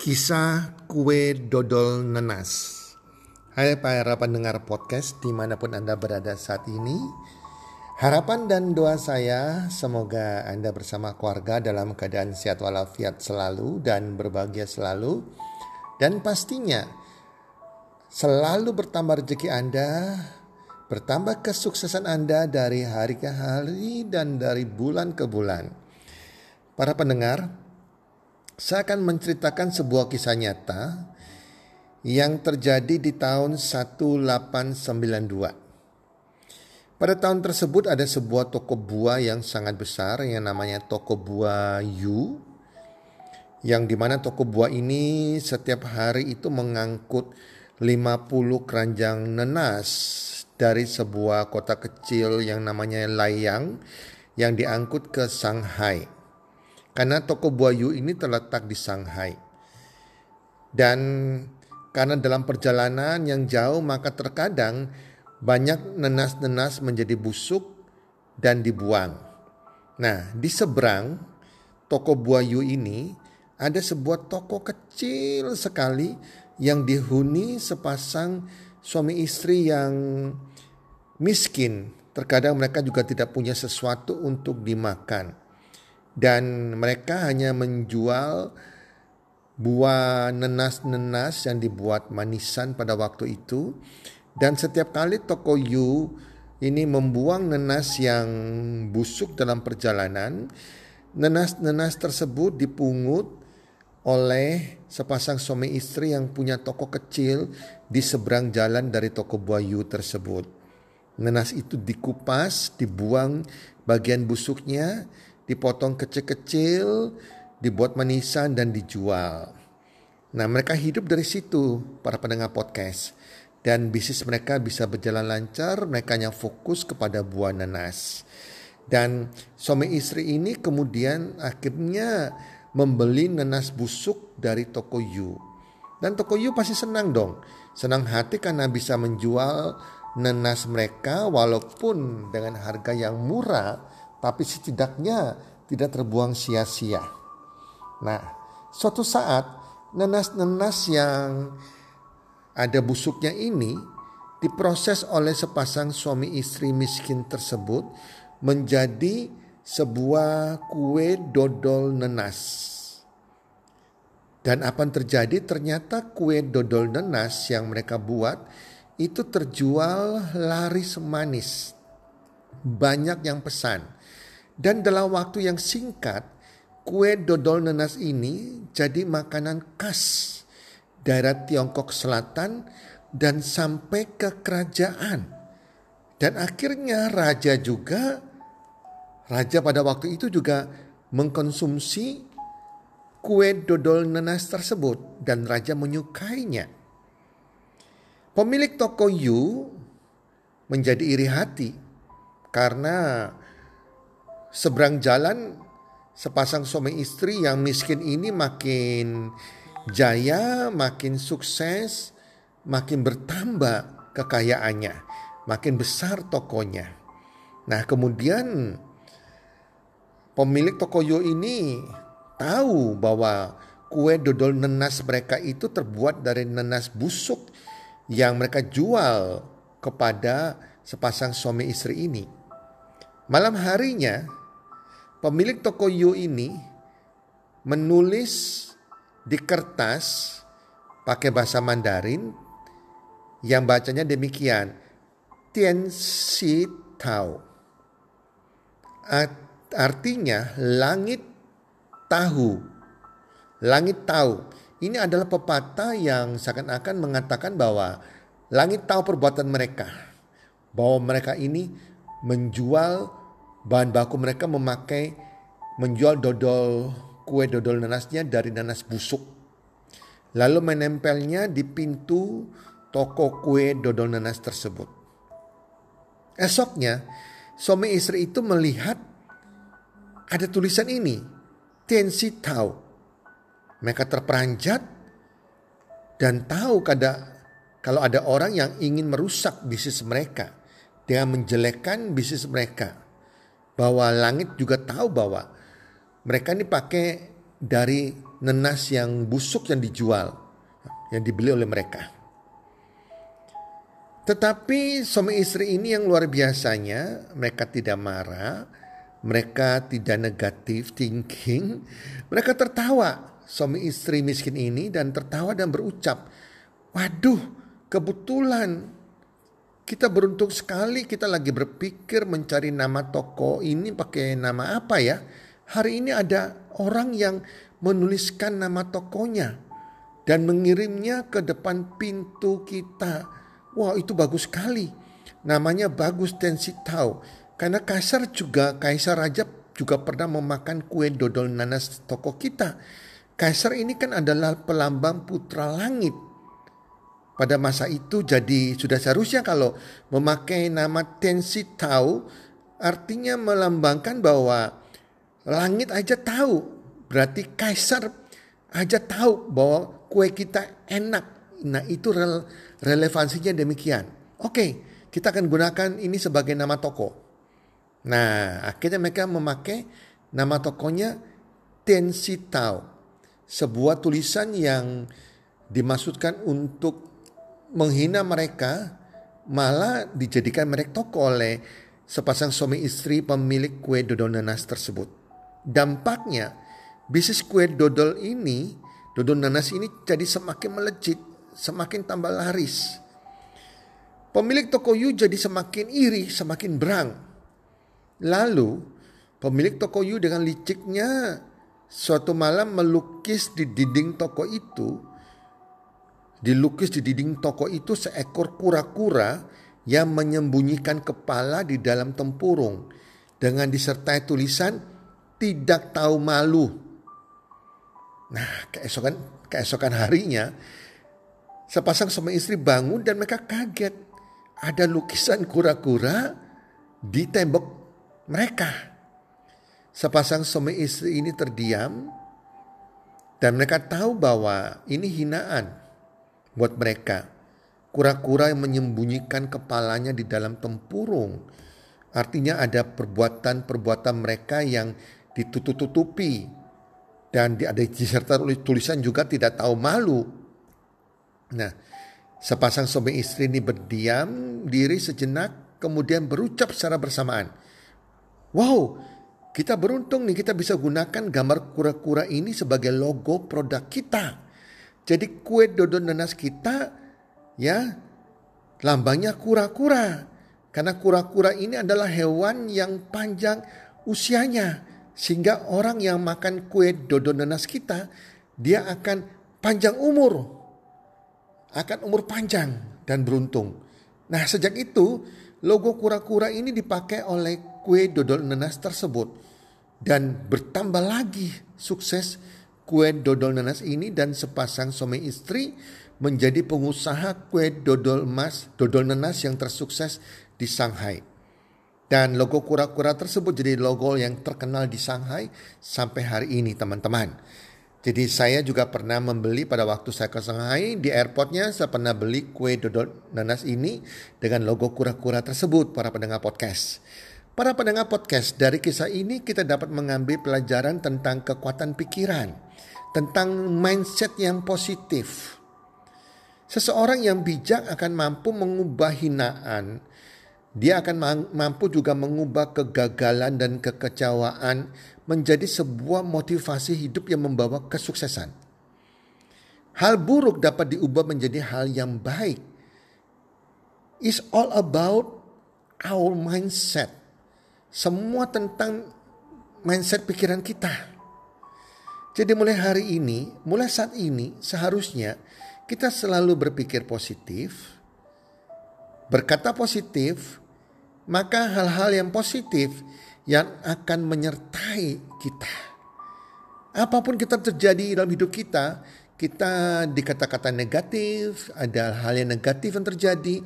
Kisah kue dodol nenas Hai para pendengar podcast di mana pun Anda berada saat ini Harapan dan doa saya semoga Anda bersama keluarga dalam keadaan sehat walafiat selalu dan berbahagia selalu. Dan pastinya selalu bertambah rezeki Anda Bertambah kesuksesan Anda dari hari ke hari dan dari bulan ke bulan. Para pendengar, saya akan menceritakan sebuah kisah nyata yang terjadi di tahun 1892. Pada tahun tersebut ada sebuah toko buah yang sangat besar yang namanya toko buah Yu yang di mana toko buah ini setiap hari itu mengangkut 50 keranjang nenas dari sebuah kota kecil yang namanya Layang yang diangkut ke Shanghai. Karena toko Buayu ini terletak di Shanghai. Dan karena dalam perjalanan yang jauh maka terkadang banyak nenas-nenas menjadi busuk dan dibuang. Nah, di seberang toko Buayu ini ada sebuah toko kecil sekali yang dihuni sepasang suami istri yang miskin. Terkadang mereka juga tidak punya sesuatu untuk dimakan dan mereka hanya menjual buah nenas-nenas yang dibuat manisan pada waktu itu dan setiap kali toko Yu ini membuang nenas yang busuk dalam perjalanan nenas-nenas tersebut dipungut oleh sepasang suami istri yang punya toko kecil di seberang jalan dari toko buah Yu tersebut. Nenas itu dikupas, dibuang bagian busuknya, dipotong kecil-kecil, dibuat manisan dan dijual. Nah, mereka hidup dari situ, para pendengar podcast. Dan bisnis mereka bisa berjalan lancar, mereka hanya fokus kepada buah nanas. Dan suami istri ini kemudian akhirnya membeli nanas busuk dari toko Yu. Dan toko Yu pasti senang dong. Senang hati karena bisa menjual nanas mereka walaupun dengan harga yang murah tapi setidaknya tidak terbuang sia-sia. Nah, suatu saat nenas-nenas yang ada busuknya ini diproses oleh sepasang suami istri miskin tersebut menjadi sebuah kue dodol nenas. Dan apa yang terjadi? Ternyata kue dodol nenas yang mereka buat itu terjual laris manis. Banyak yang pesan. Dan dalam waktu yang singkat, kue dodol nanas ini jadi makanan khas daerah Tiongkok Selatan dan sampai ke kerajaan. Dan akhirnya raja juga, raja pada waktu itu juga mengkonsumsi kue dodol nanas tersebut dan raja menyukainya. Pemilik toko Yu menjadi iri hati karena seberang jalan sepasang suami istri yang miskin ini makin jaya, makin sukses, makin bertambah kekayaannya, makin besar tokonya. Nah, kemudian pemilik toko Yo ini tahu bahwa kue dodol nenas mereka itu terbuat dari nenas busuk yang mereka jual kepada sepasang suami istri ini. Malam harinya, Pemilik toko Yu ini menulis di kertas pakai bahasa Mandarin yang bacanya demikian. Tian Si Tao. Artinya langit tahu. Langit tahu. Ini adalah pepatah yang seakan-akan mengatakan bahwa langit tahu perbuatan mereka. Bahwa mereka ini menjual bahan baku mereka memakai menjual dodol kue dodol nanasnya dari nanas busuk. Lalu menempelnya di pintu toko kue dodol nanas tersebut. Esoknya, suami istri itu melihat ada tulisan ini, Tensi tahu. Mereka terperanjat dan tahu kada, kalau ada orang yang ingin merusak bisnis mereka dengan menjelekkan bisnis mereka bahwa langit juga tahu bahwa mereka ini pakai dari nenas yang busuk yang dijual, yang dibeli oleh mereka. Tetapi suami istri ini yang luar biasanya, mereka tidak marah, mereka tidak negatif thinking, mereka tertawa suami istri miskin ini dan tertawa dan berucap, waduh kebetulan kita beruntung sekali kita lagi berpikir mencari nama toko ini pakai nama apa ya. Hari ini ada orang yang menuliskan nama tokonya dan mengirimnya ke depan pintu kita. Wah itu bagus sekali. Namanya bagus tensi tahu. Karena Kaisar juga, Kaisar Raja juga pernah memakan kue dodol nanas toko kita. Kaisar ini kan adalah pelambang putra langit pada masa itu jadi sudah seharusnya kalau memakai nama Tensi Tau artinya melambangkan bahwa langit aja tahu. Berarti kaisar aja tahu bahwa kue kita enak. Nah itu rele relevansinya demikian. Oke kita akan gunakan ini sebagai nama toko. Nah akhirnya mereka memakai nama tokonya Tensi Tau sebuah tulisan yang dimaksudkan untuk menghina mereka malah dijadikan mereka toko oleh sepasang suami istri pemilik kue dodol nanas tersebut. Dampaknya bisnis kue dodol ini, dodol nanas ini jadi semakin melejit, semakin tambah laris. Pemilik toko Yu jadi semakin iri, semakin berang. Lalu pemilik toko Yu dengan liciknya suatu malam melukis di dinding toko itu Dilukis di dinding toko itu seekor kura-kura yang menyembunyikan kepala di dalam tempurung dengan disertai tulisan tidak tahu malu. Nah, keesokan keesokan harinya sepasang suami istri bangun dan mereka kaget. Ada lukisan kura-kura di tembok mereka. Sepasang suami istri ini terdiam dan mereka tahu bahwa ini hinaan buat mereka. Kura-kura yang menyembunyikan kepalanya di dalam tempurung. Artinya ada perbuatan-perbuatan mereka yang ditutup-tutupi. Dan ada disertai oleh tulisan juga tidak tahu malu. Nah, sepasang suami istri ini berdiam diri sejenak kemudian berucap secara bersamaan. Wow, kita beruntung nih kita bisa gunakan gambar kura-kura ini sebagai logo produk kita. Jadi kue dodol nanas kita ya lambangnya kura-kura. Karena kura-kura ini adalah hewan yang panjang usianya. Sehingga orang yang makan kue dodol nanas kita dia akan panjang umur. Akan umur panjang dan beruntung. Nah sejak itu logo kura-kura ini dipakai oleh kue dodol nanas tersebut. Dan bertambah lagi sukses kue dodol nanas ini dan sepasang suami istri menjadi pengusaha kue dodol emas, dodol nanas yang tersukses di Shanghai. Dan logo kura-kura tersebut jadi logo yang terkenal di Shanghai sampai hari ini teman-teman. Jadi saya juga pernah membeli pada waktu saya ke Shanghai di airportnya saya pernah beli kue dodol nanas ini dengan logo kura-kura tersebut para pendengar podcast. Para pendengar podcast, dari kisah ini kita dapat mengambil pelajaran tentang kekuatan pikiran, tentang mindset yang positif. Seseorang yang bijak akan mampu mengubah hinaan, dia akan mampu juga mengubah kegagalan dan kekecewaan menjadi sebuah motivasi hidup yang membawa kesuksesan. Hal buruk dapat diubah menjadi hal yang baik. It's all about our mindset semua tentang mindset pikiran kita. Jadi mulai hari ini, mulai saat ini seharusnya kita selalu berpikir positif, berkata positif, maka hal-hal yang positif yang akan menyertai kita. Apa pun kita terjadi dalam hidup kita, kita dikata-kata negatif, ada hal yang negatif yang terjadi,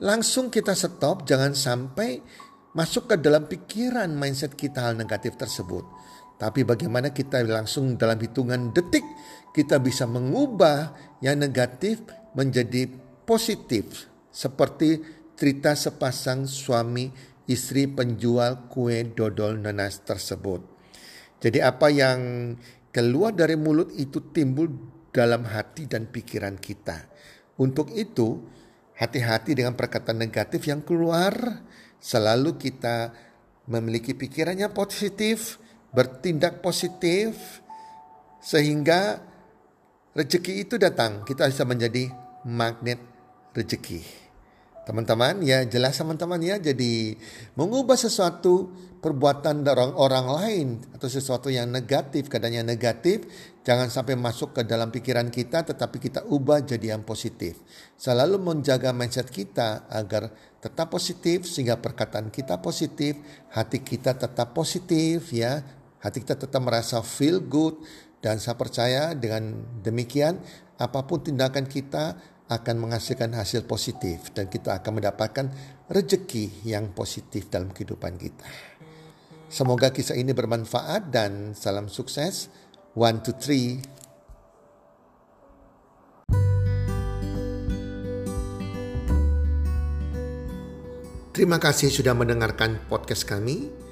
langsung kita stop, jangan sampai masuk ke dalam pikiran mindset kita hal negatif tersebut. Tapi bagaimana kita langsung dalam hitungan detik kita bisa mengubah yang negatif menjadi positif. Seperti cerita sepasang suami istri penjual kue dodol nanas tersebut. Jadi apa yang keluar dari mulut itu timbul dalam hati dan pikiran kita. Untuk itu, hati-hati dengan perkataan negatif yang keluar. Selalu kita memiliki pikirannya positif, bertindak positif, sehingga rezeki itu datang. Kita bisa menjadi magnet rezeki. Teman-teman, ya jelas teman-teman ya. Jadi mengubah sesuatu perbuatan orang orang lain atau sesuatu yang negatif, kadangnya negatif, jangan sampai masuk ke dalam pikiran kita, tetapi kita ubah jadi yang positif. Selalu menjaga mindset kita agar tetap positif sehingga perkataan kita positif, hati kita tetap positif ya, hati kita tetap merasa feel good dan saya percaya dengan demikian apa pun tindakan kita akan menghasilkan hasil positif dan kita akan mendapatkan rejeki yang positif dalam kehidupan kita. Semoga kisah ini bermanfaat dan salam sukses. One, two, three. Terima kasih sudah mendengarkan podcast kami.